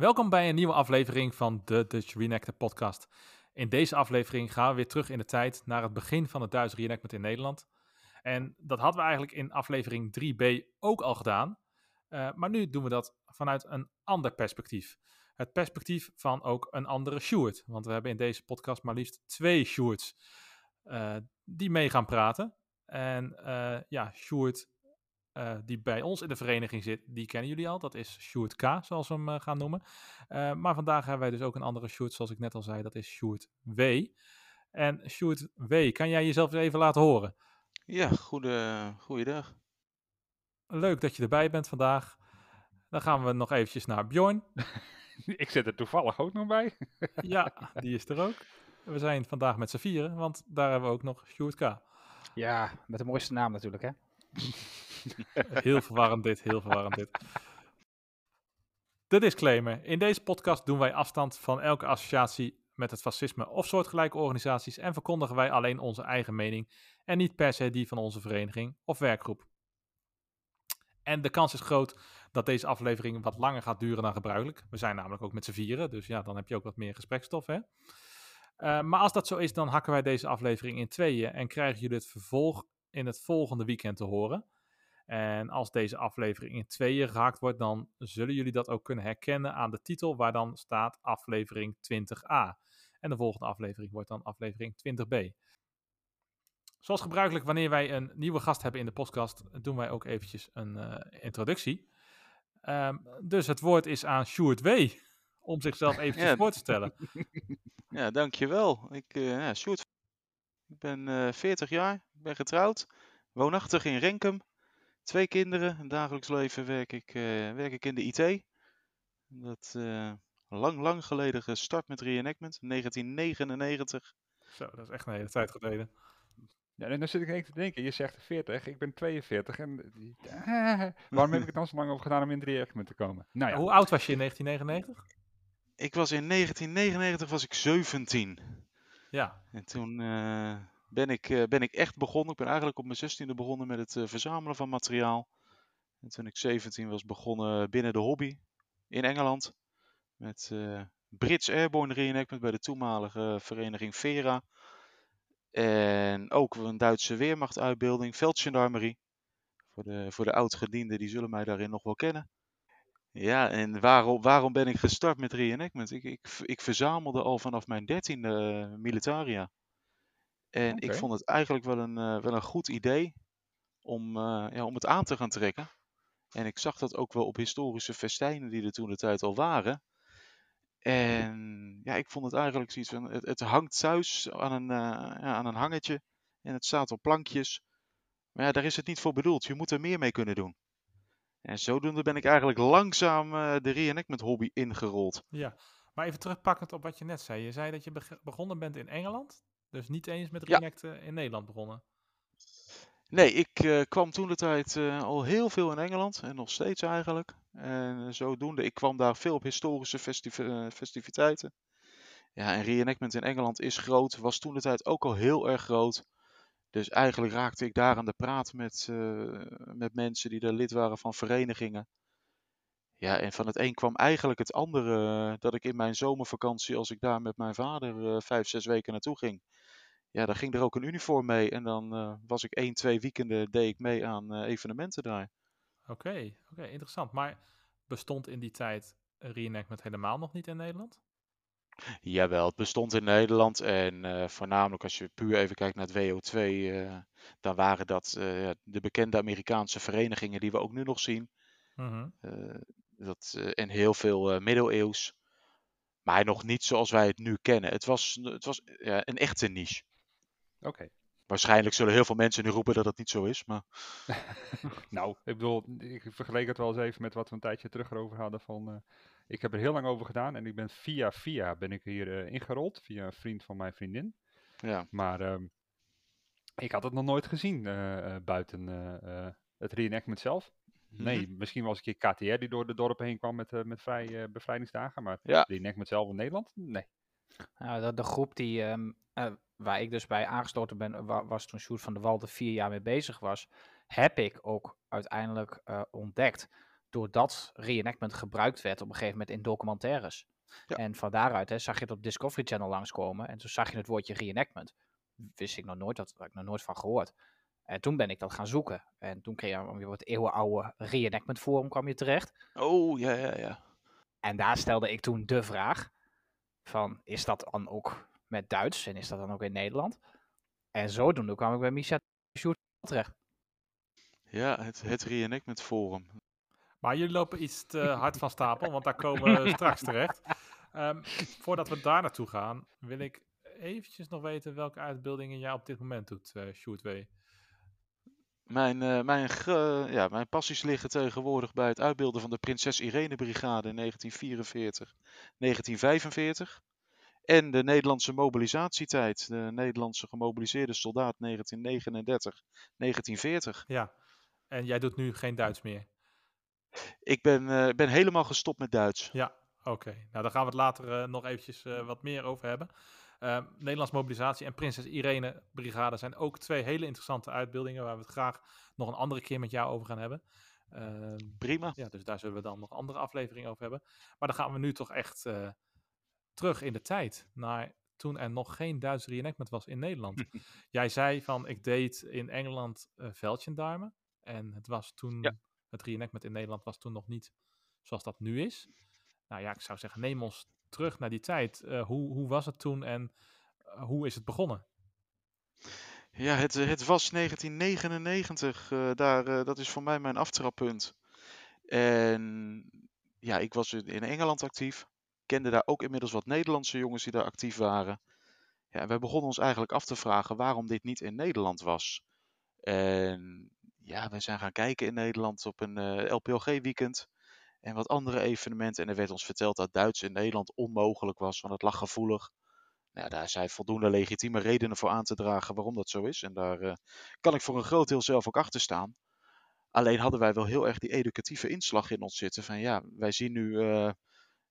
Welkom bij een nieuwe aflevering van de Dutch Reenactor podcast. In deze aflevering gaan we weer terug in de tijd naar het begin van het Duits reenactment in Nederland. En dat hadden we eigenlijk in aflevering 3b ook al gedaan. Uh, maar nu doen we dat vanuit een ander perspectief. Het perspectief van ook een andere Stuart. Want we hebben in deze podcast maar liefst twee Stuarts uh, die mee gaan praten. En uh, ja, Stuart uh, die bij ons in de vereniging zit, die kennen jullie al. Dat is Sjoerd K, zoals we hem uh, gaan noemen. Uh, maar vandaag hebben wij dus ook een andere Sjoerd, zoals ik net al zei. Dat is Sjoerd W. En Sjoerd W, kan jij jezelf even laten horen? Ja, goede, goeiedag. Leuk dat je erbij bent vandaag. Dan gaan we nog eventjes naar Bjorn. ik zit er toevallig ook nog bij. ja, die is er ook. We zijn vandaag met z'n vieren, want daar hebben we ook nog Sjoerd K. Ja, met de mooiste naam natuurlijk, hè? heel verwarrend dit, heel verwarrend dit. De disclaimer. In deze podcast doen wij afstand van elke associatie met het fascisme of soortgelijke organisaties en verkondigen wij alleen onze eigen mening en niet per se die van onze vereniging of werkgroep. En de kans is groot dat deze aflevering wat langer gaat duren dan gebruikelijk. We zijn namelijk ook met z'n vieren, dus ja, dan heb je ook wat meer gesprekstof, hè? Uh, maar als dat zo is, dan hakken wij deze aflevering in tweeën en krijgen jullie het vervolg in het volgende weekend te horen. En als deze aflevering in tweeën gehakt wordt, dan zullen jullie dat ook kunnen herkennen aan de titel waar dan staat aflevering 20a. En de volgende aflevering wordt dan aflevering 20b. Zoals gebruikelijk, wanneer wij een nieuwe gast hebben in de podcast, doen wij ook eventjes een uh, introductie. Um, dus het woord is aan Sjoerd W. om zichzelf eventjes ja. voor te stellen. Ja, dankjewel. Ik, uh, ja, Sjoerd, ik ben uh, 40 jaar, ik ben getrouwd, woonachtig in Renkum. Twee kinderen, in het dagelijks leven werk ik, uh, werk ik in de IT. Dat uh, lang, lang geleden gestart met reenactment, 1999. Zo, dat is echt een hele tijd geleden. Ja, en dan zit ik even te denken, je zegt 40, ik ben 42 en uh, waarom heb ik het dan zo lang over gedaan om in de reenactment te komen? Nou ja. Hoe oud was je in 1999? Ik was in 1999 was ik 17. Ja. En toen uh, ben, ik, uh, ben ik echt begonnen. Ik ben eigenlijk op mijn 16e begonnen met het uh, verzamelen van materiaal. En toen ik 17 was begonnen binnen de hobby in Engeland. Met Brits Airborne Reenactment bij de toenmalige vereniging Vera. En ook een Duitse Weermachtuitbeelding, Veldgendarmerie. Voor de, voor de oud-gedienden, die zullen mij daarin nog wel kennen. Ja, en waarom, waarom ben ik gestart met reenactment? Ik, ik, ik verzamelde al vanaf mijn dertiende militaria. En okay. ik vond het eigenlijk wel een, uh, wel een goed idee om, uh, ja, om het aan te gaan trekken. En ik zag dat ook wel op historische festijnen die er toen de tijd al waren. En ja, ik vond het eigenlijk zoiets van, het, het hangt thuis aan een, ja, aan een hangetje. En het staat op plankjes. Maar ja, daar is het niet voor bedoeld. Je moet er meer mee kunnen doen. En zodoende ben ik eigenlijk langzaam de reenactment hobby ingerold. Ja, maar even terugpakkend op wat je net zei. Je zei dat je be begonnen bent in Engeland, dus niet eens met reenacten ja. in Nederland begonnen. Nee, ik uh, kwam toen de tijd uh, al heel veel in Engeland en nog steeds eigenlijk. En zodoende, ik kwam daar veel op historische festiv festiviteiten. Ja, en reenactment in Engeland is groot, was toen de tijd ook al heel erg groot. Dus eigenlijk raakte ik daar aan de praat met, uh, met mensen die daar lid waren van verenigingen. Ja, en van het een kwam eigenlijk het andere. Dat ik in mijn zomervakantie, als ik daar met mijn vader uh, vijf, zes weken naartoe ging. Ja, dan ging er ook een uniform mee. En dan was ik één, twee weekenden deed ik mee aan evenementen daar. Oké, okay, oké, okay, interessant. Maar bestond in die tijd reenactment helemaal nog niet in Nederland? Jawel, het bestond in Nederland en uh, voornamelijk als je puur even kijkt naar het WO2, uh, dan waren dat de bekende Amerikaanse verenigingen die we ook nu nog zien. Mm -hmm. dat, en heel veel middeleeuws, maar nog niet zoals wij het nu kennen. Het was, het was een echte niche. Oké. Okay. Waarschijnlijk zullen heel veel mensen nu roepen dat dat niet zo is, maar... nou, ik bedoel, ik vergeleek het wel eens even met wat we een tijdje terug erover hadden van... Ik heb er heel lang over gedaan en ik ben via via ben ik hier uh, ingerold. Via een vriend van mijn vriendin. Ja. Maar uh, ik had het nog nooit gezien uh, buiten het reenactment zelf. Nee, mm -hmm. misschien was een keer KTR die door de dorpen heen kwam met, met vrij bevrijdingsdagen. Maar ja. reenactment zelf in Nederland? Nee. Nou, de, de, groep die, um, waar ik dus bij aangesloten ben, was toen Sjoerd van der Walde vier jaar mee bezig was. Heb ik ook uiteindelijk ontdekt doordat reenactment gebruikt werd op een gegeven moment in documentaires. Ja. En van daaruit hè, zag je het op Discovery Channel langskomen. En toen zag je het woordje reenactment. Wist ik nog nooit, dat had ik nog nooit van gehoord. En toen ben ik dat gaan zoeken. En toen kreeg je weer wat eeuwenoude reenactment forum kwam je terecht. Oh, ja, ja, ja. En daar stelde ik toen de vraag van, is dat dan ook met Duits en is dat dan ook in Nederland? En zodoende kwam ik bij Misha Sjoerd terecht. Ja, het, het Reenactment Forum. Maar jullie lopen iets te hard van stapel, want daar komen we straks terecht. Ehm, voordat we daar naartoe gaan, wil ik eventjes nog weten welke uitbeeldingen jij op dit moment doet, eh Sjoerd W. Mijn, eh, mijn, ja, mijn passies liggen tegenwoordig bij het uitbeelden van de Prinses Irene Brigade in 1944, 1945. En de Nederlandse mobilisatietijd, de Nederlandse gemobiliseerde soldaat 1939, 1940. Ja, en jij doet nu geen Duits meer. Ik ben, eh, ben helemaal gestopt met Duits. Ja, oké. Nou, daar gaan we het later eh, nog eventjes eh, wat meer over hebben. Nederlands Mobilisatie en Prinses Irene Brigade zijn ook twee hele interessante uitbeeldingen waar we het graag nog een andere keer met jou over gaan hebben. Ehm, Prima. ja, dus daar zullen we dan nog andere afleveringen over hebben. Maar dan gaan we nu toch echt terug in de tijd naar toen er nog geen Duits reenactment was in Nederland. Jij zei van ik deed in Engeland eh veldjendarmen en het was toen Ja. het reenactment in Nederland was toen nog niet zoals dat nu is. Nou ja, ik zou zeggen neem ons terug naar die tijd. Eh, hoe, hoe was het toen en eh, hoe is het begonnen? Ja, het, het was 1999. eh, daar, dat is voor mij mijn aftrappunt. En ja, ik was in Engeland actief. Kende daar ook inmiddels wat Nederlandse jongens die daar actief waren. Ja, en wij begonnen ons eigenlijk af te vragen waarom dit niet in Nederland was. En ja, we zijn gaan kijken in Nederland op een eh, LPLG-weekend en wat andere evenementen. En er werd ons verteld dat Duits in Nederland onmogelijk was, want het lag gevoelig. Nou, daar zijn voldoende legitieme redenen voor aan te dragen waarom dat zo is. En daar eh, kan ik voor een groot deel zelf ook achter staan. Alleen hadden wij wel heel erg die educatieve inslag in ons zitten. Van ja, wij zien nu eh,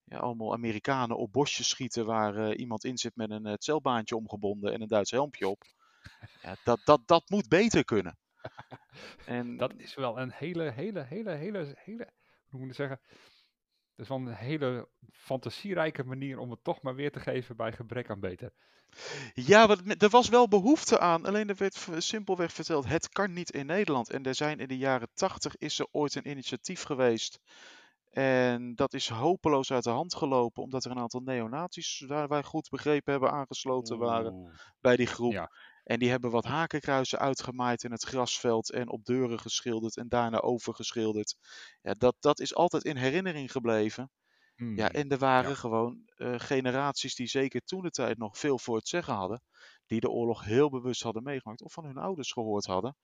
ja, allemaal Amerikanen op bosjes schieten waar eh, iemand in zit met een uh, celbaantje omgebonden en een Duits helmpje op. Ja, dat, dat, dat moet beter kunnen. En Dat is wel een hele, hele, hele, hele, hele, hoe moet ik zeggen? Dat is wel een hele fantasierijke manier om het toch maar weer te geven bij gebrek aan beter. Ja, er was wel behoefte aan. Alleen er werd simpelweg verteld, het kan niet in Nederland. En er zijn in de jaren tachtig is er ooit een initiatief geweest. En dat is hopeloos uit de hand gelopen, omdat er een aantal neonazies, waar wij goed begrepen hebben, aangesloten waren Oeh. bij die groep. Ja. En die hebben wat hakenkruizen uitgemaaid in het grasveld en op deuren geschilderd en daarna overgeschilderd. Ja, dat, dat is altijd in herinnering gebleven. Ja, Hmm. en er waren ja. gewoon eh, generaties die zeker toen de tijd nog veel voor het zeggen hadden. Die de oorlog heel bewust hadden meegemaakt of van hun ouders gehoord hadden.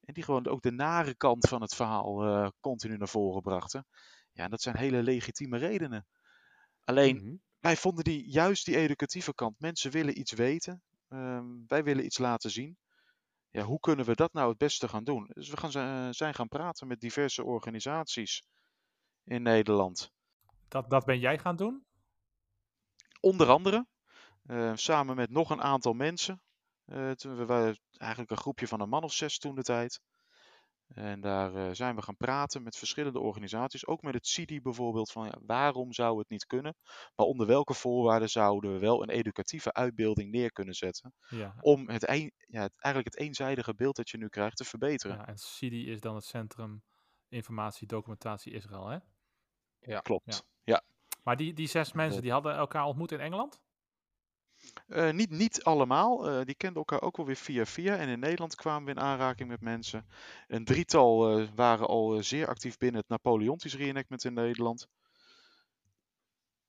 En die gewoon ook de nare kant van het verhaal eh, continu naar voren brachten. Ja, en dat zijn hele legitieme redenen. Alleen, Mhm. wij vonden die, juist die educatieve kant. Mensen willen iets weten. ehm, wij willen iets laten zien. Ja, hoe kunnen we dat nou het beste gaan doen? Dus we gaan, eh, zijn gaan praten met diverse organisaties in Nederland. Dat, dat ben jij gaan doen? Onder andere, eh, samen met nog een aantal mensen. Eh, toen we waren eigenlijk een groepje van een man of zes toen de tijd. En daar eh, zijn we gaan praten met verschillende organisaties. Ook met het CIDI bijvoorbeeld. Van ja, waarom zou het niet kunnen? Maar onder welke voorwaarden zouden we wel een educatieve uitbeelding neer kunnen zetten? Ja. Om het, een, ja, het- eigenlijk het eenzijdige beeld dat je nu krijgt te verbeteren. ja en CIDI is dan het Centrum Informatie Documentatie Israël, hè? Klopt. Maar die, die zes mensen, die hadden elkaar ontmoet in Engeland? Eh, niet, niet allemaal. eh, die kenden elkaar ook wel weer via via. En in Nederland kwamen we in aanraking met mensen. Een drietal eh, waren al zeer actief binnen het Napoleontisch reenactment in Nederland.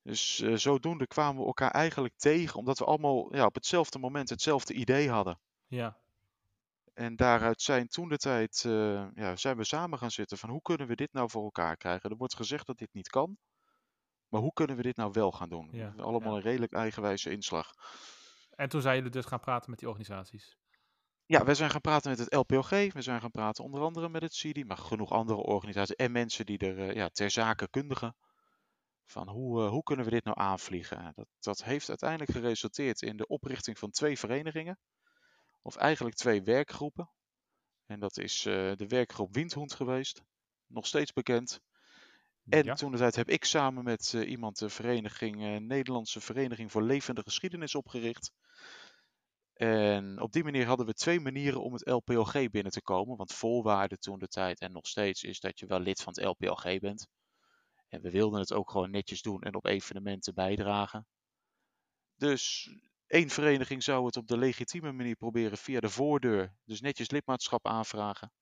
Dus zodoende kwamen we elkaar eigenlijk tegen, omdat we allemaal ja, op hetzelfde moment hetzelfde idee hadden. Ja. En daaruit zijn toen de tijd, ja, zijn we samen gaan zitten van hoe kunnen we dit nou voor elkaar krijgen? Er wordt gezegd dat dit niet kan, maar hoe kunnen we dit nou wel gaan doen? Ja, Allemaal ja. een redelijk eigenwijze inslag. En toen zijn jullie dus gaan praten met die organisaties. Ja, wij zijn gaan praten met het LPOG. We zijn gaan praten onder andere met het CIDI, maar genoeg andere organisaties en mensen die er eh, ja, ter zake kundigen. Van hoe, eh, hoe kunnen we dit nou aanvliegen? En Dat, dat heeft uiteindelijk geresulteerd in de oprichting van twee verenigingen. Of eigenlijk twee werkgroepen. En dat is eh, de werkgroep Windhoend geweest. Nog steeds bekend. En Ja. toen de tijd heb ik samen met eh, iemand de vereniging, eh, Nederlandse Vereniging voor Levende Geschiedenis opgericht. En op die manier hadden we twee manieren om het LPLG binnen te komen. Want voorwaarde toen de tijd en nog steeds is dat je wel lid van het LPLG bent. En we wilden het ook gewoon netjes doen en op evenementen bijdragen. Dus één vereniging zou het op de legitieme manier proberen via de voordeur. Dus netjes lidmaatschap aanvragen.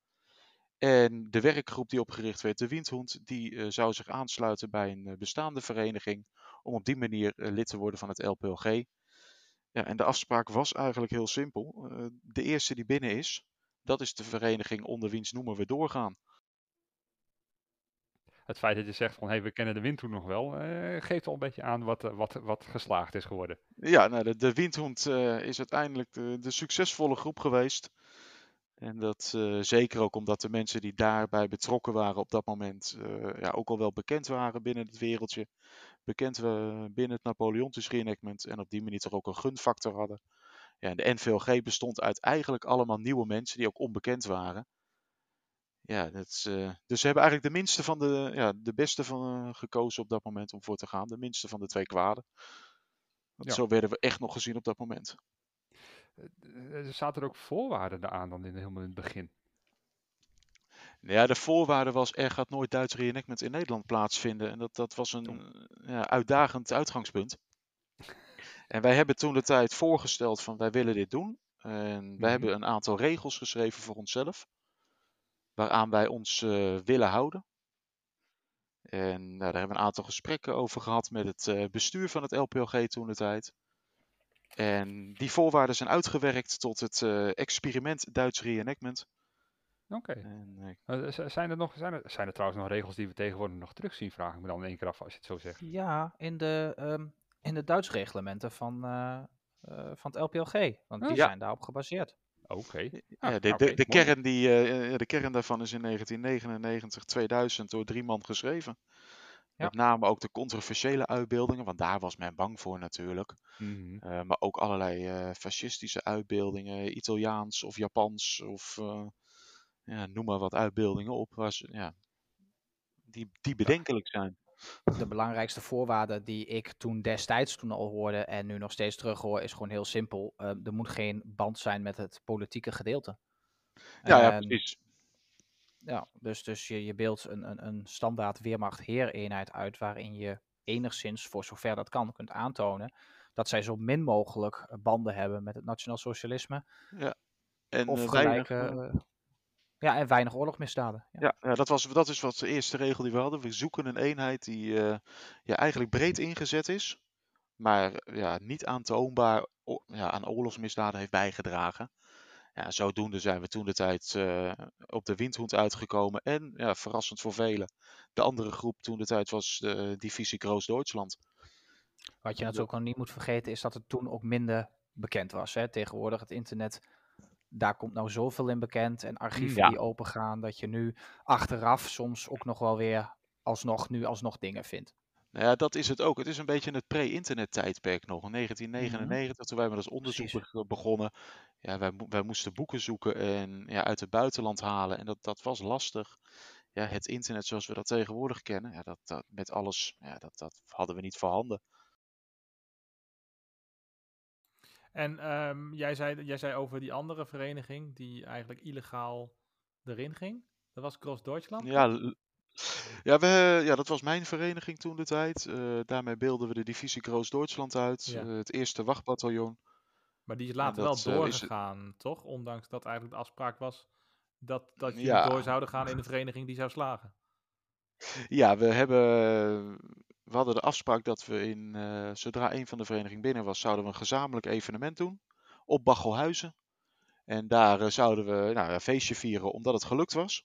En de werkgroep die opgericht werd, de Windhoend, die eh, zou zich aansluiten bij een eh, bestaande vereniging. Om op die manier eh, lid te worden van het LPLG. Ja, en de afspraak was eigenlijk heel simpel. De eerste die binnen is, dat is de vereniging onder wiens noemen we doorgaan. Het feit dat je zegt van, hey, we kennen de wind toen nog wel, geeft al een beetje aan wat, wat, wat geslaagd is geworden. Ja, nou, de, de Windhoend is uiteindelijk de, de succesvolle groep geweest. En dat eh, zeker ook omdat de mensen die daarbij betrokken waren op dat moment eh, ja, ook al wel bekend waren binnen het wereldje. Bekend uh, binnen het Napoleontisch reenactment en op die manier toch ook een gunfactor hadden. Ja, en de NVLG bestond uit eigenlijk allemaal nieuwe mensen die ook onbekend waren. Ja, dat, dus ze hebben eigenlijk de minste van de, ja, de beste van gekozen op dat moment om voor te gaan. De minste van de twee kwaden. Want ja. Zo werden we echt nog gezien op dat moment. Er zaten er ook voorwaarden aan dan in, helemaal in het begin. Ja, de voorwaarde was er gaat nooit Duits reenactment in Nederland plaatsvinden. En dat, dat was een ja, uitdagend uitgangspunt. En wij hebben toen de tijd voorgesteld van wij willen dit doen. En wij mm -hmm. hebben een aantal regels geschreven voor onszelf. Waaraan wij ons uh, willen houden. En nou, daar hebben we een aantal gesprekken over gehad met het uh, bestuur van het LPLG toen de tijd. En die voorwaarden zijn uitgewerkt tot het uh, experiment Duits reenactment. Oké. Okay. Uh, zijn, er nog, zijn, er, zijn er trouwens nog regels die we tegenwoordig nog terugzien? Vraag ik me dan in één keer af als je het zo zegt. Ja, in de, um, in de Duits reglementen van, uh, van het LPLG. Want die ja. zijn daarop gebaseerd. Oké. Okay. Ah, ja, de, okay, de, de, kern die, de kern daarvan is in 1999, 2000 door drie man geschreven. Ja. Met name ook de controversiële uitbeeldingen, want daar was men bang voor natuurlijk. Mm -hmm. uh, maar ook allerlei uh, fascistische uitbeeldingen, Italiaans of Japans of uh, ja, noem maar wat uitbeeldingen op, waar ze, ja, die, die bedenkelijk zijn. De belangrijkste voorwaarde die ik toen destijds toen al hoorde en nu nog steeds terughoor, is gewoon heel simpel. er moet geen band zijn met het politieke gedeelte. Ja, ja precies. Ja, dus, dus je, je beeldt een, een, een standaard Weermacht-heereenheid uit waarin je enigszins, voor zover dat kan, kunt aantonen dat zij zo min mogelijk banden hebben met het nationaal socialisme. Ja. En, of gelijke, weinig, uh, ja, en weinig oorlogmisdaden. Ja, ja, ja, dat, was, dat is wat de eerste regel die we hadden. We zoeken een eenheid die uh, ja, eigenlijk breed ingezet is, maar ja, niet aantoonbaar ja, aan oorlogsmisdaden heeft bijgedragen. Ja, zodoende zijn we toen de tijd uh, op de windhoed uitgekomen. En ja, verrassend voor velen. De andere groep toen de tijd was de divisie Groot-Duitsland. Wat je natuurlijk ook niet moet vergeten is dat het toen ook minder bekend was. Hè? Tegenwoordig het internet, daar komt nou zoveel in bekend. En archieven ja. die opengaan, dat je nu achteraf soms ook nog wel weer alsnog, nu alsnog dingen vindt. Nou ja, dat is het ook. Het is een beetje het pre-internet tijdperk nog. In 1999, mm-hmm. toen wij met ons onderzoek Precies. begonnen. Ja, wij, wij moesten boeken zoeken en ja, uit het buitenland halen. En dat, dat was lastig. Ja, het internet zoals we dat tegenwoordig kennen, ja, dat, dat, met alles, ja, dat, dat hadden we niet voorhanden. En um, jij, zei, jij zei over die andere vereniging die eigenlijk illegaal erin ging. Dat was Cross Deutschland? Ja, ja, we, ja, dat was mijn vereniging toen de tijd. Uh, daarmee beelden we de divisie Groot-Duitsland uit, ja. uh, het eerste wachtbataljon. Maar die is later dat, wel doorgegaan, uh, toch? Ondanks dat eigenlijk de afspraak was dat, dat ja. door zouden gaan in de vereniging die zou slagen. Ja, we hebben. We hadden de afspraak dat we in. zodra een van de verenigingen binnen was, zouden we een gezamenlijk evenement doen. Op Bachelhuizen. En daar zouden we nou, een feestje vieren omdat het gelukt was.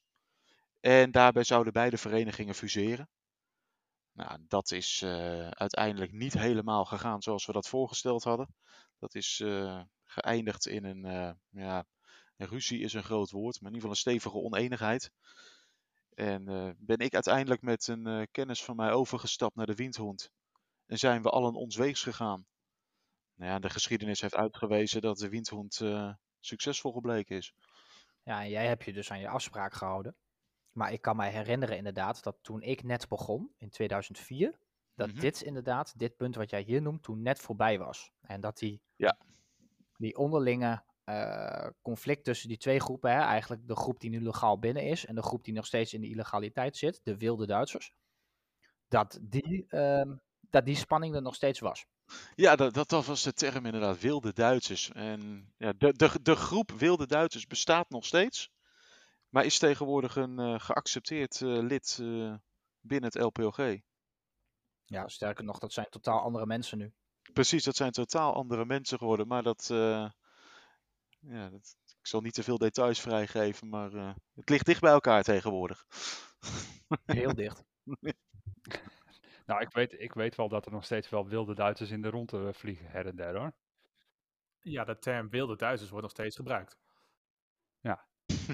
En daarbij zouden beide verenigingen fuseren. Nou, dat is uh, uiteindelijk niet helemaal gegaan zoals we dat voorgesteld hadden. Dat is uh, geëindigd in een, uh, ja, een ruzie is een groot woord, maar in ieder geval een stevige oneenigheid. En ben ik uiteindelijk met een kennis van mij overgestapt naar de Windhond. En zijn we allen ons weegs gegaan. Nou ja, de geschiedenis heeft uitgewezen dat de Windhond succesvol gebleken is. Ja, en jij hebt je dus aan je afspraak gehouden. Maar ik kan mij herinneren inderdaad dat toen ik net begon, in 2004, dat Mhm. dit inderdaad, dit punt wat jij hier noemt, toen net voorbij was. En dat die, Ja. die onderlinge eh, conflict tussen die twee groepen, hè, eigenlijk de groep die nu legaal binnen is en de groep die nog steeds in de illegaliteit zit, de wilde Duitsers, dat die, ehm, dat die spanning er nog steeds was. Ja, dat, dat, dat was de term inderdaad, wilde Duitsers. En ja, de, de, de groep wilde Duitsers bestaat nog steeds, maar is tegenwoordig een eh, geaccepteerd eh, lid eh, binnen het LPOG. Ja, sterker nog, dat zijn totaal andere mensen nu. Precies, dat zijn totaal andere mensen geworden, maar dat, eh, ja, dat, ik zal niet te veel details vrijgeven, maar eh, het ligt dicht bij elkaar tegenwoordig. Heel dicht. Nou, ik weet, ik weet wel dat er nog steeds wel wilde Duitsers in de ronde eh, vliegen, her en der hoor. Ja, de term wilde Duitsers wordt nog steeds gebruikt. Ja,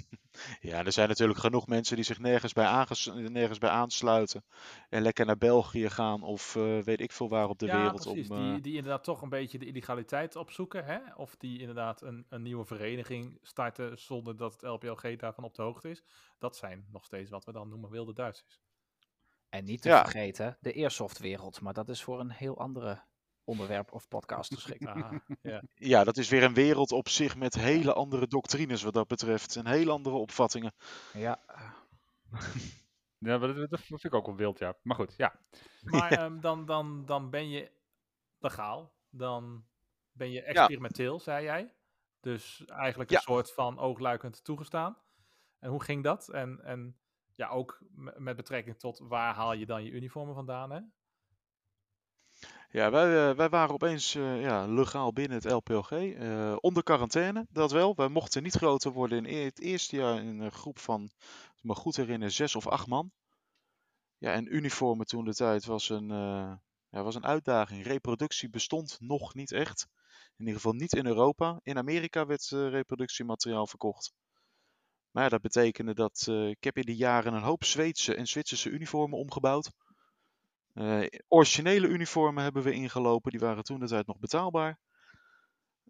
er zijn natuurlijk genoeg mensen die zich nergens bij, aanges- nergens bij aansluiten en lekker naar België gaan of eh, weet ik veel waar op de ja, wereld. precies. Om, die, eh, die inderdaad toch een beetje de illegaliteit opzoeken. Hè? Of die inderdaad een, een nieuwe vereniging starten zonder dat het LPLG daarvan op de hoogte is. Dat zijn nog steeds wat we dan noemen wilde Duitsers. En niet te Ja. vergeten, de airsoftwereld. Maar dat is voor een heel andere onderwerp of podcast geschikt. Aha, ja. Ja, dat is weer een wereld op zich met hele andere doctrines wat dat betreft en hele andere opvattingen. Ja, Ja, maar dat, dat vind ik ook wel wild, ja. Maar goed, ja. Maar ehm, dan, dan, dan ben je legaal. Dan ben je experimenteel, zei jij. Dus eigenlijk een Ja. soort van oogluikend toegestaan. En hoe ging dat? En, en ja, ook met betrekking tot waar haal je dan je uniformen vandaan, hè? Ja, wij, eh, wij waren opeens eh, ja, legaal binnen het LPLG. eh, onder quarantaine, dat wel. Wij mochten niet groter worden in e- het eerste jaar in een groep van, als ik me goed herinner, zes of acht man. Ja, en uniformen toen de tijd was een, ja, was een uitdaging. Reproductie bestond nog niet echt. In ieder geval niet in Europa. In Amerika werd eh, reproductiemateriaal verkocht. Maar dat betekende dat ik heb in die jaren een hoop Zweedse en Zwitserse uniformen omgebouwd. Eh, originele uniformen hebben we ingelopen, die waren toen de tijd nog betaalbaar.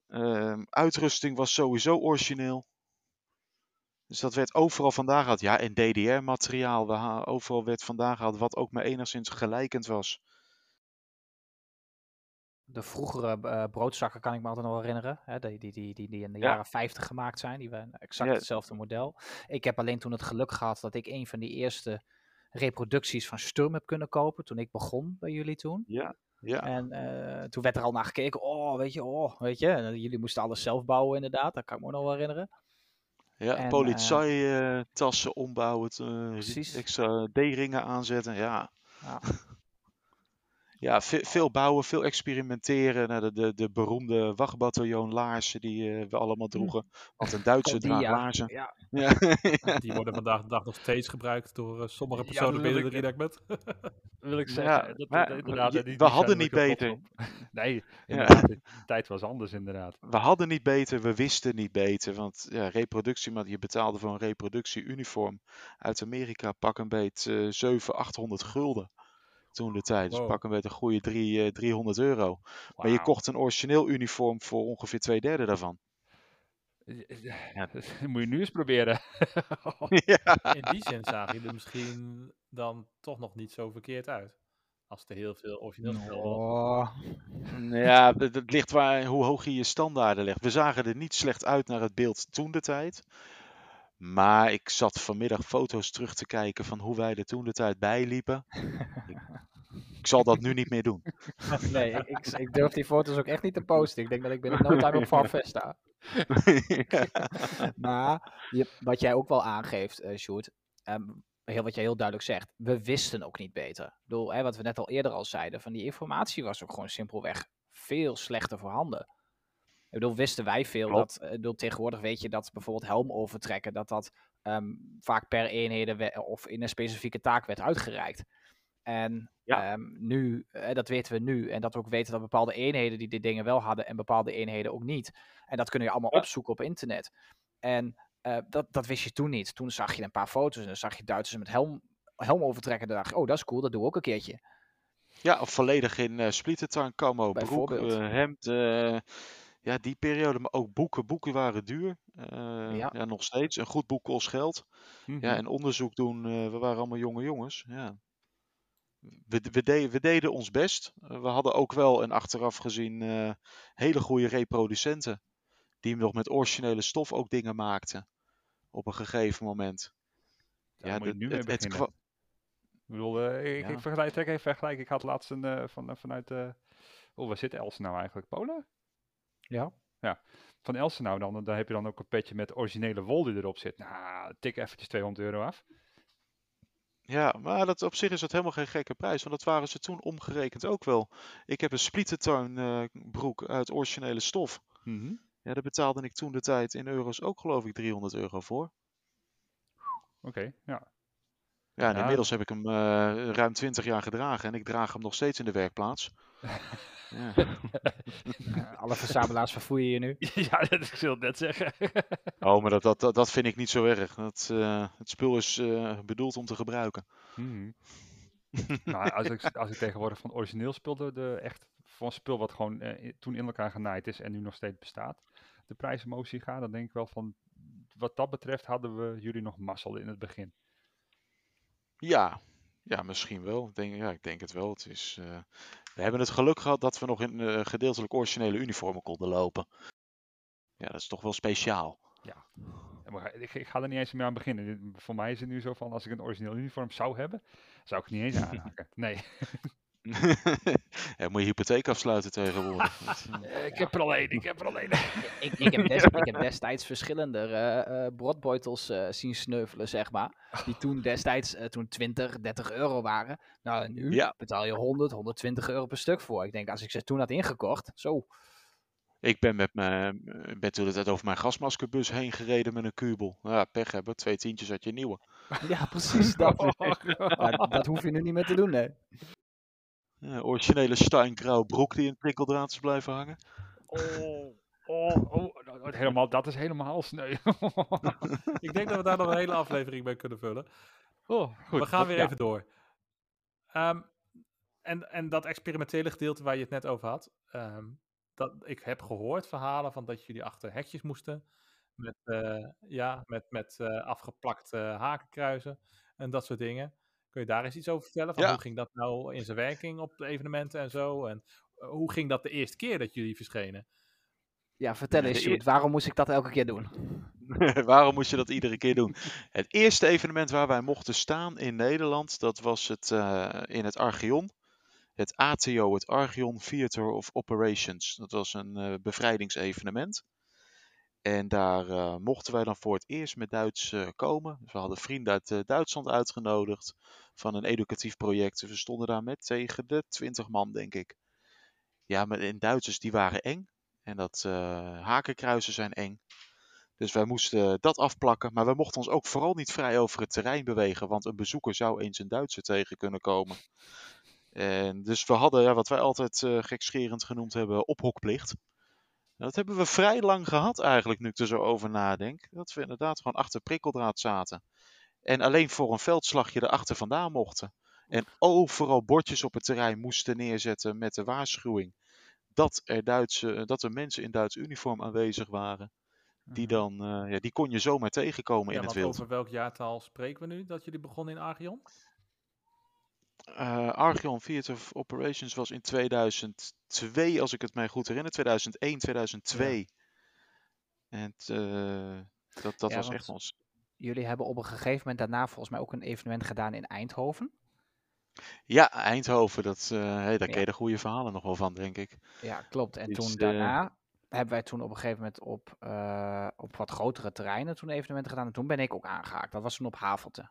Ehm, uitrusting was sowieso origineel. Dus dat werd overal vandaan gehaald. Ja, en DDR-materiaal, overal werd vandaan gehaald wat ook maar enigszins gelijkend was. de vroegere eh, broodzakken kan ik me altijd nog herinneren. Hè, die, die, die, die, die in de Ja. jaren 50 gemaakt zijn. Die waren exact Ja. hetzelfde model. Ik heb alleen toen het geluk gehad dat ik een van die eerste reproducties van Sturm heb kunnen kopen. Toen ik begon bij jullie toen. Ja, ja. En eh, toen werd er al naar gekeken. Oh, weet je, oh, weet je. En, eh, jullie moesten alles zelf bouwen inderdaad. Dat kan ik me nog wel herinneren. ja en, politie-tassen ombouwen, eh, Precies. extra D-ringen aanzetten. Ja, Ja. ja ve- veel bouwen, veel experimenteren. Nou, de, de, de beroemde wachtbataljoon laarzen die eh, we allemaal droegen. Want een Duitse die, draagt ja. laarzen. Ja, Ja. Die worden vandaag de dag nog steeds gebruikt door eh, sommige personen binnen de redactment. wil ik Ja, zeggen. dat, maar inderdaad, je- die- we hadden niet er beter. op. Nee. De tijd was anders inderdaad. We hadden niet beter, we wisten niet beter. Want ja, reproductie, maar je betaalde voor een reproductieuniform uit Amerika pak een beet eh 700, 800 gulden. Toen de tijd. Dus Wow. pak een beet een goede drie, eh, 300 euro. Maar je kocht een origineel uniform voor ongeveer twee derde daarvan. Ja. Dat moet je nu eens proberen. ja. In die zin zagen je er misschien dan toch nog niet zo verkeerd uit. Als er heel veel origineel. Oh, ja, het het ligt waar, hoe hoog je je standaarden legt. We zagen er niet slecht uit naar het beeld toen de tijd. Maar ik zat vanmiddag foto's terug te kijken van hoe wij er toen de tijd bij liepen. ik, zal dat nu niet meer doen. nee, ik, ik, durf die foto's ook echt niet te posten. Ik denk dat ik binnen no time op Farfest sta. Maar je, wat jij ook wel aangeeft, eh Sjoerd, ehm, heel, wat jij heel duidelijk zegt, we wisten ook niet beter. Ik bedoel, hè, wat we net al eerder al zeiden, van die informatie was ook gewoon simpelweg veel slechter voorhanden. Ik bedoel, wisten wij veel Klopt. dat, eh, ik bedoel, tegenwoordig weet je dat bijvoorbeeld helm overtrekken, dat dat ehm, vaak per eenheden of in een specifieke taak werd uitgereikt. En Ja. ehm, nu, eh, dat weten we nu, en dat we ook weten dat bepaalde eenheden die dit dingen wel hadden en bepaalde eenheden ook niet. En dat kun je allemaal Ja. opzoeken op internet. En eh, dat, dat wist je toen niet. Toen zag je een paar foto's en dan zag je Duitsers met helm, helm overtrekken. En dan dacht je, oh, dat is cool, dat doen we ook een keertje. Ja, of volledig in eh splittertank, camo, broek, Bijvoorbeeld. eh, hemd. Ja, die periode, maar ook boeken. Boeken waren duur. Eh, Ja. ja. nog steeds. Een goed boek kost geld. Mhm. Ja, en onderzoek doen, eh, we waren allemaal jonge jongens. Ja. We, we, deden, we deden ons best. Eh, we hadden ook wel, en achteraf gezien, hele goede reproducenten. Die nog met originele stof ook dingen maakten. Op een gegeven moment. Daar moet je de- nu het, het Ik bedoel, ik, Ja. ik vergelijk, trek even vergelijk. Ik had laatst een, van, vanuit, oh, waar zit Elsen nou eigenlijk? Polen? Ja. Van Elsen nou, dan, dan heb je dan ook een petje met originele wol die erop zit. Nou, tik eventjes 200 euro af. Ja, maar dat, op zich is dat helemaal geen gekke prijs. Want dat waren ze toen omgerekend ook wel. Ik heb een splittertuin eh, broek uit originele stof. Mhm. Ja, daar betaalde ik toen de tijd in euro's ook geloof ik 300 euro voor. Oké, ja. Ja, en Ja. inmiddels heb ik hem eh, ruim 20 jaar gedragen en ik draag hem nog steeds in de werkplaats. ja. Alle verzamelaars verfoeien je nu. ja, dat ik wil het net zeggen. Oh, maar dat, dat, dat, vind ik niet zo erg. Dat, eh, het spul is eh, bedoeld om te gebruiken. Mhm. maar als ik, als ik tegenwoordig van origineel spul, de, de echt van spul wat gewoon eh, toen in elkaar genaaid is en nu nog steeds bestaat, de prijs omhoog zie gaan, dan denk ik wel van, wat dat betreft hadden we jullie nog mazzel in het begin. Ja, ja, misschien wel. Ik denk, ja, ik denk het wel. Het is, eh, we hebben het geluk gehad dat we nog in eh, gedeeltelijk originele uniformen konden lopen. Ja, dat is toch wel speciaal. Ga- Ik, ik ga er niet eens meer aan beginnen. Voor mij is het nu zo van, als ik een origineel uniform zou hebben, zou ik het niet eens aanraken. Nee. ja, moet je hypotheek afsluiten tegenwoordig. Eh, ik heb er al één, ik heb er al één. Ik, ik, heb, des- ik heb destijds verschillende eh, eh, broodbeutels eh, zien sneuvelen, zeg maar. Die toen destijds toen 20, 30 euro waren. Nou, nu Ja. betaal je 100, 120 euro per stuk voor. Ik denk, als ik ze toen had ingekocht, zo. ik ben met mijn, ben toen de tijd over mijn gasmaskerbus heen gereden met een kubel. Ja, pech hebben. Twee tientjes had je nieuwe. Ja, precies dat. Maar dat hoef je nu niet meer te doen, nee. Ja, originele Steingrauw broek die in prikkeldraad is blijven hangen. Oh, oh, oh, nou, nou, helemaal, dat is helemaal sneu. Ik denk dat we daar nog een hele aflevering mee kunnen vullen. oh, goed. we gaan weer ja. even door. Ehm, en, en dat experimentele gedeelte waar je het net over had. ehm, dat, ik heb gehoord verhalen van dat jullie achter hekjes moesten. Met, eh, ja, met, met eh, afgeplakte hakenkruizen en dat soort dingen. Kun je daar eens iets over vertellen? Van Ja. Hoe ging dat nou in zijn werking op de evenementen en zo? En eh, hoe ging dat de eerste keer dat jullie verschenen? Ja, vertel eens, Sjoerd, waarom moest ik dat elke keer doen? Waarom moest je dat iedere keer doen? Het eerste evenement waar wij mochten staan in Nederland, dat was het, eh, in het Archeon. Het ATO, het Archeon Theater of Operations. Dat was een eh, bevrijdingsevenement. En daar eh, mochten wij dan voor het eerst met Duits eh, komen. Dus we hadden vrienden uit eh, Duitsland uitgenodigd van een educatief project. We stonden daar met tegen de 20 man, denk ik. Ja, maar in Duitsers die waren eng. En dat hakenkruisen zijn eng. Dus wij moesten dat afplakken, maar we mochten ons ook vooral niet vrij over het terrein bewegen, want een bezoeker zou eens een Duitser tegen kunnen komen. En dus we hadden ja, wat wij altijd gekscherend genoemd hebben, ophokplicht. Dat hebben we vrij lang gehad eigenlijk, nu ik er zo over nadenk. Dat we inderdaad gewoon achter prikkeldraad zaten. En alleen voor een veldslagje erachter vandaan mochten. En overal bordjes op het terrein moesten neerzetten met de waarschuwing dat er, Duitse, dat er mensen in Duits uniform aanwezig waren. Die, dan, eh, ja, die kon je zomaar tegenkomen Ja, in het wild. over welk jaartal spreken we nu dat jullie begonnen in Archeon? Eh, Archeon Theater of Operations was in 2002, als ik het mij goed herinner. 2001, 2002. En eh, dat, dat Ja, was echt ons. Jullie hebben op een gegeven moment daarna volgens mij ook een evenement gedaan in Eindhoven. Ja, Eindhoven, dat, hey, daar Ja. ken je de goede verhalen nog wel van, denk ik. Ja, klopt. En Dus, toen daarna hebben wij toen op een gegeven moment op, op wat grotere terreinen toen evenementen gedaan. En toen ben ik ook aangehaakt. Dat was toen op Havelte.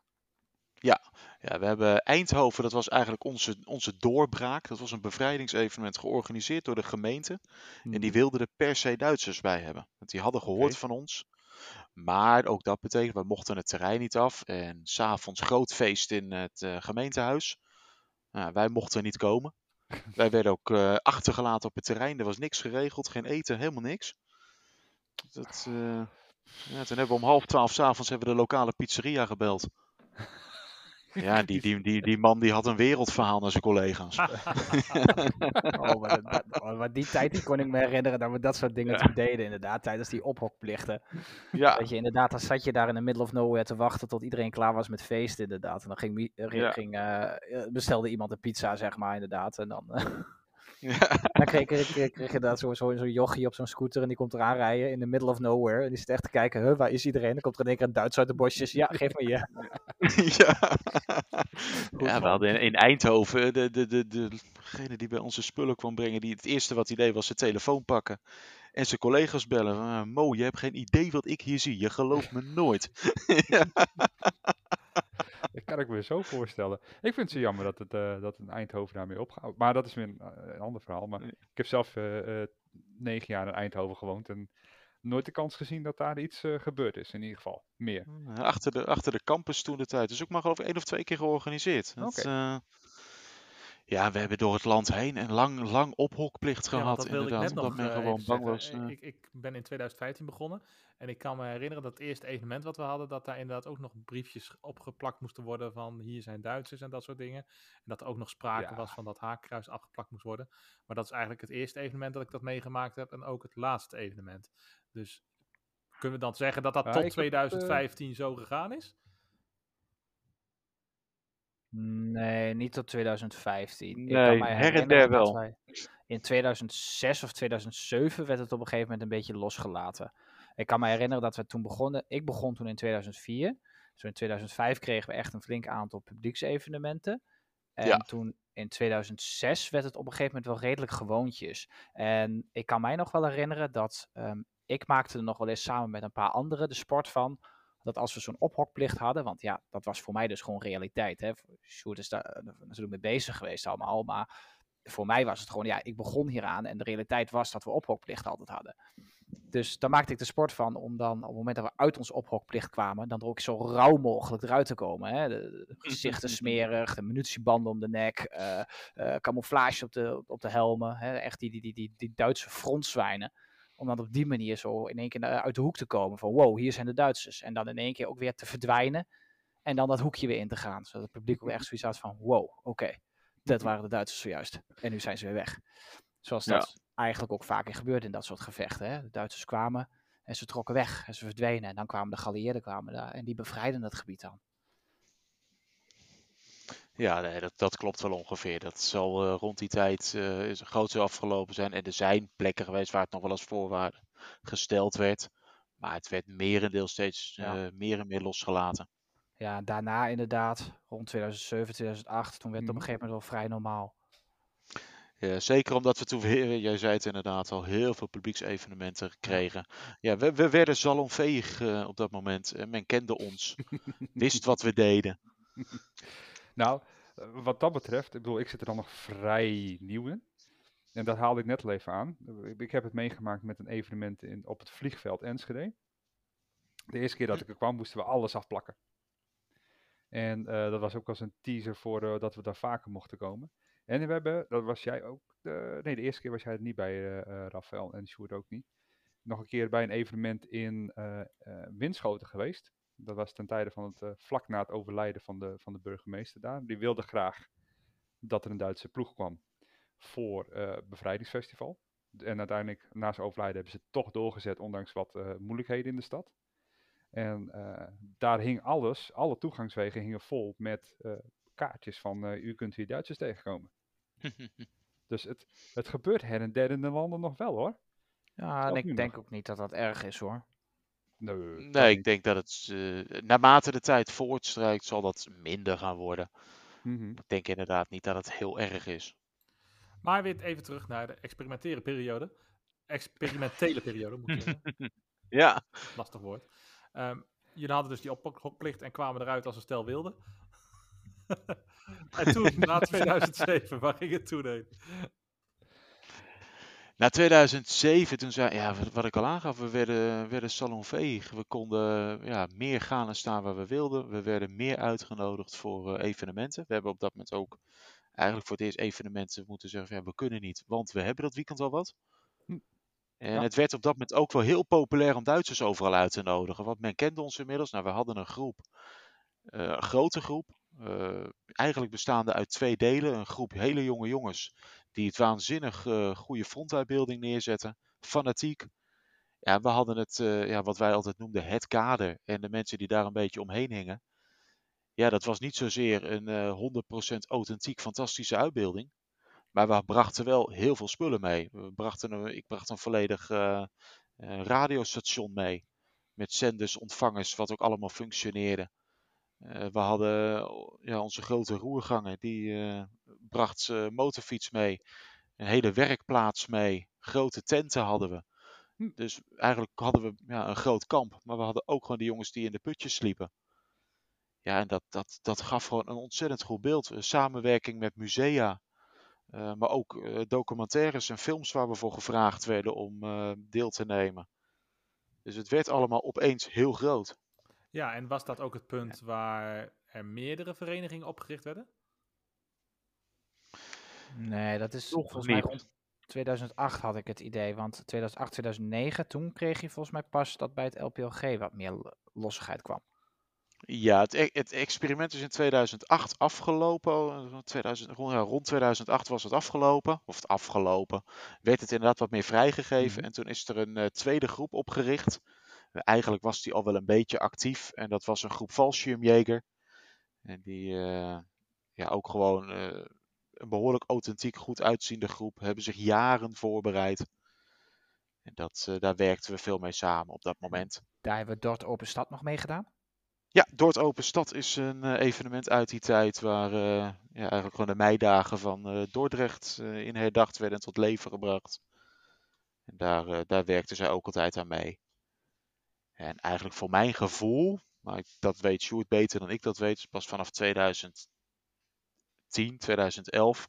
Ja, we hebben Eindhoven, dat was eigenlijk onze, onze doorbraak. Dat was een bevrijdingsevenement georganiseerd door de gemeente. En die wilden er per se Duitsers bij hebben. Want die hadden gehoord van ons. Maar ook dat betekent, we mochten het terrein niet af. En s'avonds groot feest in het eh, gemeentehuis. Nou, wij mochten niet komen. wij werden ook eh, achtergelaten op het terrein. Er was niks geregeld, geen eten, helemaal niks. Dat, eh, ja, toen hebben we om half twaalf s'avonds hebben we de lokale pizzeria gebeld. Ja, die, die, die, die man die had een wereldverhaal naar zijn collega's. Oh, maar, dat- dat- oh, maar die tijd die kon ik me herinneren dat we dat soort dingen toen deden, inderdaad, tijdens die ophokplichten. Ja, Dat je inderdaad, dan zat je daar in the middle of nowhere te wachten tot iedereen klaar was met feesten, inderdaad. En dan ging, mi- Ja. ging, eh, bestelde iemand een pizza, zeg maar, inderdaad. En dan, eh, ja. dan kreeg, kreeg, kreeg, kreeg je daar zo'n zo, zo'n jochie op zo'n scooter en die komt eraan rijden in the middle of nowhere. En die zit echt te kijken, huh, waar is iedereen? Dan komt er in één keer een Duits uit de bosjes. Ja, geef me je. ja. ja, we hadden in, in Eindhoven de, de, de, de, degene die bij onze spullen kwam brengen, die het eerste wat hij deed was zijn telefoon pakken en zijn collega's bellen. van, "Ah, Mo, je hebt geen idee wat ik hier zie. Je gelooft me nooit. ja. Dat kan ik me zo voorstellen. Ik vind het zo jammer dat het, eh, dat in Eindhoven daarmee opgaat. Maar dat is weer een, eh, een ander verhaal. Maar ik heb zelf eh, negen jaar in Eindhoven gewoond en nooit de kans gezien dat daar iets gebeurd is. In ieder geval, meer. Achter, de, achter de campus toen de tijd. Dus ook maar geloof ik één of twee keer georganiseerd. Dat, eh, ja, we hebben door het land heen een lang, lang ophokplicht Ja, gehad. dat wilde ik inderdaad, net nog men eh, gewoon bang was. Ik- eh. Ik, ik ben in 2015 begonnen en ik kan me herinneren dat het eerste evenement wat we hadden, dat daar inderdaad ook nog briefjes opgeplakt moesten worden van hier zijn Duitsers en dat soort dingen. En dat er ook nog sprake Ja. was van dat haakkruis afgeplakt moest worden. Maar dat is eigenlijk het eerste evenement dat ik dat meegemaakt heb en ook het laatste evenement. Dus kunnen we dan zeggen dat dat Ja, tot ik heb het, eh, 2015 zo gegaan is? Nee, niet tot 2015. ik Nee, kan mij her en der wel. wij- in 2006 of 2007 werd het op een gegeven moment een beetje losgelaten. Ik kan me herinneren dat we toen begonnen. Ik begon toen in 2004. Zo in 2005 kregen we echt een flink aantal publieksevenementen. En Ja. toen in 2006 werd het op een gegeven moment wel redelijk gewoontjes. En ik kan mij nog wel herinneren dat ehm, ik maakte er nog wel eens samen met een paar anderen de sport van. Dat als we zo'n ophokplicht hadden, want ja, dat was voor mij dus gewoon realiteit. Hè. Sjoerd is daar eh, natuurlijk mee bezig geweest allemaal. Maar voor mij was het gewoon, ja, ik begon hieraan en de realiteit was dat we ophokplicht altijd hadden. Dus daar maakte ik de sport van om dan op het moment dat we uit ons ophokplicht kwamen, dan er ook zo rauw mogelijk eruit te komen. Hè? De, de gezichten smerig, de munitiebanden om de nek, eh, eh, camouflage op de, op de helmen. Hè? Echt die, die, die, die, die Duitse frontzwijnen. Om dan op die manier zo in één keer naar- uit de hoek te komen van wow, hier zijn de Duitsers. En dan in één keer ook weer te verdwijnen en dan dat hoekje weer in te gaan. Zodat het publiek ook echt zoiets had van wow, oké, dat waren de Duitsers zojuist. En nu zijn ze weer weg. Zoals Ja. dat eigenlijk ook vaker gebeurt in dat soort gevechten. Hè? De Duitsers kwamen en ze trokken weg en ze verdwenen. En dan kwamen de geallieerden kwamen daar en die bevrijden het gebied dan. Ja, nee, dat, dat klopt wel ongeveer. Dat zal eh, rond die tijd eh is groot afgelopen zijn. En er zijn plekken geweest waar het nog wel als voorwaarde gesteld werd. Maar het werd merendeel steeds Ja. eh, meer en meer losgelaten. Ja, daarna inderdaad, rond 2007, 2008, toen werd het op een Mhm. gegeven moment wel vrij normaal. Ja, zeker omdat we toen weer, jij zei het inderdaad al, heel veel publieksevenementen kregen. Ja, we, we werden salonveeg eh, op dat moment. En men kende ons, wist wat we deden. Nou, wat dat betreft, ik bedoel, ik zit er dan nog vrij nieuw in. En dat haalde ik net al even aan. Ik- heb het meegemaakt met een evenement in, op het vliegveld Enschede. De eerste keer dat ik er kwam, moesten we alles afplakken. En eh, dat was ook als een teaser voor eh, dat we daar vaker mochten komen. En we hebben, dat was jij ook, nee, de eerste keer was jij er niet bij, eh Rafael en Sjoerd ook niet. Nog een keer bij een evenement in Winschoten geweest. Dat was ten tijde van het, eh, vlak na het overlijden van de, van de burgemeester daar. Die wilde graag dat er een Duitse ploeg kwam voor eh bevrijdingsfestival. En uiteindelijk, na zijn overlijden, hebben ze het toch doorgezet, ondanks wat eh, moeilijkheden in de stad. En eh, daar hing alles, alle toegangswegen hingen vol met eh, kaartjes van eh, u kunt hier Duitsers tegenkomen. Dus het, het gebeurt her en der in de landen nog wel hoor. Ja, en ik nog. denk ook niet dat dat erg is hoor. Nee, Nee, ik niet. denk dat het eh, naarmate de tijd voortstrijkt, zal dat minder gaan worden. Mhm. Ik denk inderdaad niet dat het heel erg is. Maar weer even terug naar de experimentele periode. Experimentele periode, moet ik zeggen. Ja, Lastig woord. Ehm, jullie hadden dus die ophokplicht en kwamen eruit als een stel wilde. en toen, na 2007, waar ging het toen heen? Na 2007, toen zei, ja, wat, wat ik al aangaf, we werden, werden salonveeg. We konden ja, meer gaan en staan waar we wilden. We werden meer uitgenodigd voor eh, evenementen. We hebben op dat moment ook eigenlijk voor het eerst evenementen moeten zeggen, van, ja, we kunnen niet, want we hebben dat weekend al wat. Hm. En Ja. het werd op dat moment ook wel heel populair om Duitsers overal uit te nodigen. Want men kende ons inmiddels. Nou, we hadden een groep, eh, een grote groep. eh, eigenlijk bestaande uit twee delen. Een groep hele jonge jongens die het waanzinnig eh, goede frontuitbeelding neerzetten. Fanatiek. Ja, we hadden het, eh, ja, wat wij altijd noemden, het kader. En de mensen die daar een beetje omheen hingen. Ja, dat was niet zozeer een eh 100% authentiek fantastische uitbeelding. Maar we brachten wel heel veel spullen mee. We brachten een, ik bracht een volledig eh, eh, radiostation mee. Met zenders, ontvangers, wat ook allemaal functioneerde. Eh, we hadden oh, ja, onze grote roerganger, die eh, bracht zijn motorfiets mee. Een hele werkplaats mee. Grote tenten hadden we. Hm. Dus eigenlijk hadden we ja, een groot kamp. Maar we hadden ook gewoon die jongens die in de putjes sliepen. Ja, en dat, dat, dat gaf gewoon een ontzettend goed beeld. Eh, Samenwerking met musea. eh, maar ook eh, documentaires en films waar we voor gevraagd werden om eh, deel te nemen. Dus het werd allemaal opeens heel groot. Ja, en was dat ook het punt waar er meerdere verenigingen opgericht werden? Nee, dat is Nog volgens mij rond 2008 had ik het idee. Want 2008, 2009, toen kreeg je volgens mij pas dat bij het LPLG wat meer lo- lossigheid kwam. Ja, het, e- het experiment is in 2008 afgelopen. eh, 2000, rond, ja, rond 2008 was het afgelopen. Of het afgelopen. Werd het inderdaad wat meer vrijgegeven. Mhm. En toen is er een eh, tweede groep opgericht. Eigenlijk was die al wel een beetje actief. En dat was een groep Fallschirmjäger. En die eh, ja, ook gewoon eh, een behoorlijk authentiek goed uitziende groep. Hebben zich jaren voorbereid. En dat, eh, daar werkten we veel mee samen op dat moment. Daar hebben we Dort Open Stad nog mee gedaan. Ja, Dort Open Stad is een evenement uit die tijd waar ja, eigenlijk gewoon de meidagen van Dordrecht in herdacht werden en tot leven gebracht. En daar, daar werkte zij ook altijd aan mee. En eigenlijk voor mijn gevoel, maar ik- dat weet Sjoerd beter dan ik dat weet, pas vanaf 2010, 2011,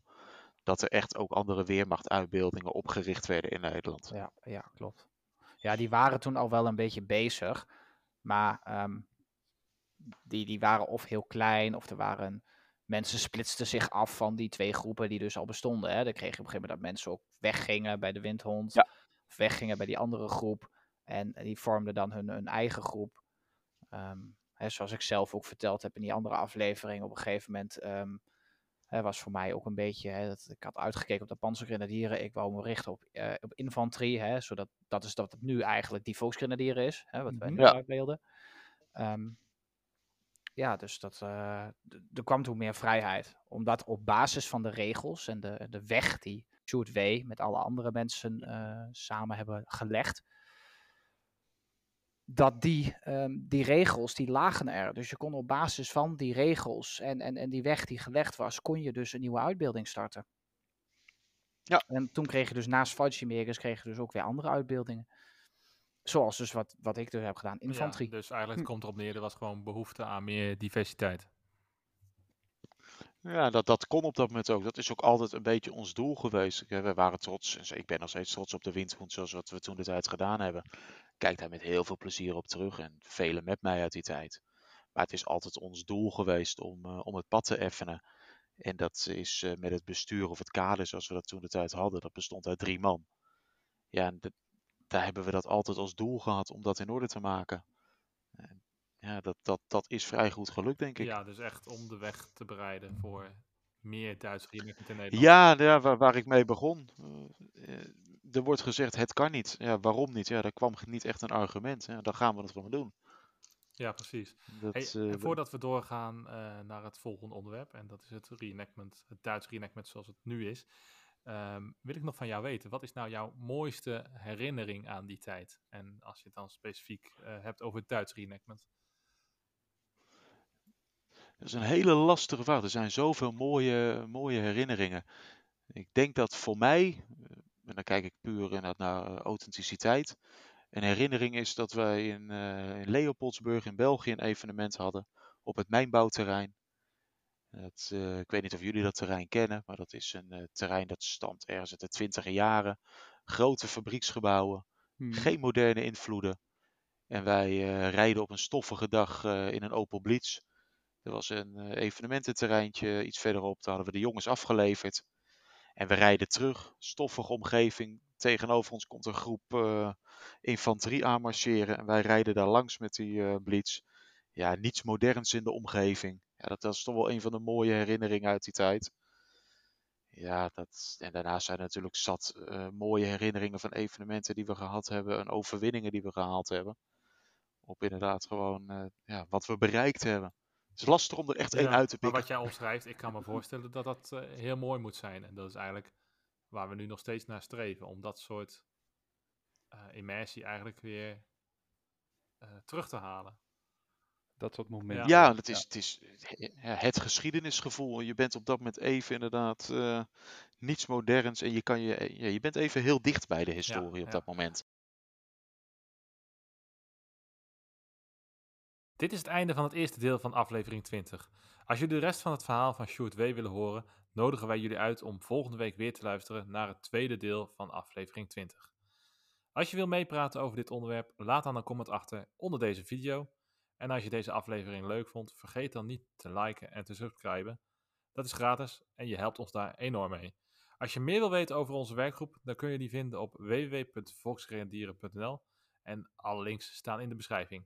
dat er echt ook andere weermachtuitbeeldingen opgericht werden in Nederland. Ja, ja, klopt. Ja, die waren toen al wel een beetje bezig. Maar ehm, die, die waren of heel klein, of er waren... Mensen splitsten zich af van die twee groepen die dus al bestonden. Hè. Dan kreeg je op een gegeven moment dat mensen ook weggingen bij de Windhond. Ja. Of weggingen bij die andere groep. En die vormden dan hun, hun eigen groep. Ehm, hè, zoals ik zelf ook verteld heb in die andere aflevering. Op een gegeven moment ehm, hè, was voor mij ook een beetje... Hè, dat, ik had uitgekeken op de panzergrenadieren. Ik wou me richten op, eh, op infanterie. Hè, zodat dat is dat het nu eigenlijk die volksgrenadieren is. Hè, wat wij Mhm. nu Ja. uitbeelden. Ehm, ja, dus dat, eh, er kwam toen meer vrijheid. Omdat op basis van de regels en de, de weg die Sjoerd W. met alle andere mensen eh, samen hebben gelegd. Dat die, ehm, die regels, die lagen er. Dus je kon op basis van die regels en, en, en die weg die gelegd was, kon je dus een nieuwe uitbeelding starten. Ja. En toen kreeg je dus naast Fallschirmjägers kreeg je dus ook weer andere uitbeeldingen. Zoals dus wat, wat ik dus heb gedaan, infanterie. Ja, dus eigenlijk Hm. komt erop neer, er was gewoon behoefte aan meer diversiteit. Ja, dat, dat kon op dat moment ook. Dat is ook altijd een beetje ons doel geweest. Ik, We waren trots, en ik ben nog steeds trots op de windhoen zoals wat we toen de tijd gedaan hebben. Kijk daar met heel veel plezier op terug en velen met mij uit die tijd. Maar het is altijd ons doel geweest om, eh, om het pad te effenen. En dat is eh, met het bestuur of het kader zoals we dat toen de tijd hadden. Dat bestond uit drie man. Ja, en daar hebben we dat altijd als doel gehad om dat in orde te maken. En ja, dat, dat, dat is vrij goed gelukt, denk ik. Ja, dus echt om de weg te bereiden voor meer Duits in Nederland. Ja, ja waar, waar ik mee begon. Eh, er wordt gezegd, het kan niet. Ja, waarom niet? Ja, daar kwam niet echt een argument. Ja, dan gaan we het gewoon doen. Ja, precies. Dat, Hey, eh, en voordat we doorgaan eh, naar het volgende onderwerp, en dat is het reenactment, het Duits reenactment zoals het nu is, ehm, wil ik nog van jou weten, wat is nou jouw mooiste herinnering aan die tijd? En als je het dan specifiek eh, hebt over het Duits reenactment. dat is een hele lastige vraag. Er zijn zoveel mooie, mooie herinneringen. Ik denk dat voor mij, en dan kijk ik puur inderdaad naar eh, authenticiteit, een herinnering is dat wij in, eh, in Leopoldsburg in België een evenement hadden op het mijnbouwterrein. Het, eh, ik weet niet of jullie dat terrein kennen, maar dat is een terrein dat stamt ergens uit de twintiger jaren. Grote fabrieksgebouwen, Mhm. geen moderne invloeden. En wij eh, rijden op een stoffige dag in een Opel Blitz. Er was een evenemententerreintje iets verderop, daar hadden we de jongens afgeleverd. En we rijden terug, stoffige omgeving. Tegenover ons komt een groep eh, infanterie aanmarcheren. En wij rijden daar langs met die eh Blitz. Ja, niets moderns in de omgeving. Ja, dat, dat is toch wel een van de mooie herinneringen uit die tijd. Ja, dat, en daarnaast zijn natuurlijk zat eh, mooie herinneringen van evenementen die we gehad hebben en overwinningen die we gehaald hebben. Op inderdaad gewoon ja, wat we bereikt hebben. Het is lastig om er echt één Ja, uit te Maar pikken. wat jij omschrijft, ik kan me voorstellen dat dat eh, heel mooi moet zijn. En dat is eigenlijk waar we nu nog steeds naar streven. Om dat soort eh, immersie eigenlijk weer eh, terug te halen. Dat soort momenten. Ja, het is, Het, is ja, het geschiedenisgevoel. Je bent op dat moment even inderdaad eh, niets moderns en je, kan je, ja, je bent even heel dicht bij de historie op ja. dat moment. Dit is het einde van het eerste deel van aflevering 20. Als jullie de rest van het verhaal van Sjoerd W. willen horen, nodigen wij jullie uit om volgende week weer te luisteren naar het tweede deel van aflevering 20. Als je wil meepraten over dit onderwerp, laat dan een comment achter onder deze video. En als je deze aflevering leuk vond, vergeet dan niet te liken en te subscriben. Dat is gratis en je helpt ons daar enorm mee. Als je meer wil weten over onze werkgroep, dan kun je die vinden op www.volksrendieren.nl en alle links staan in de beschrijving.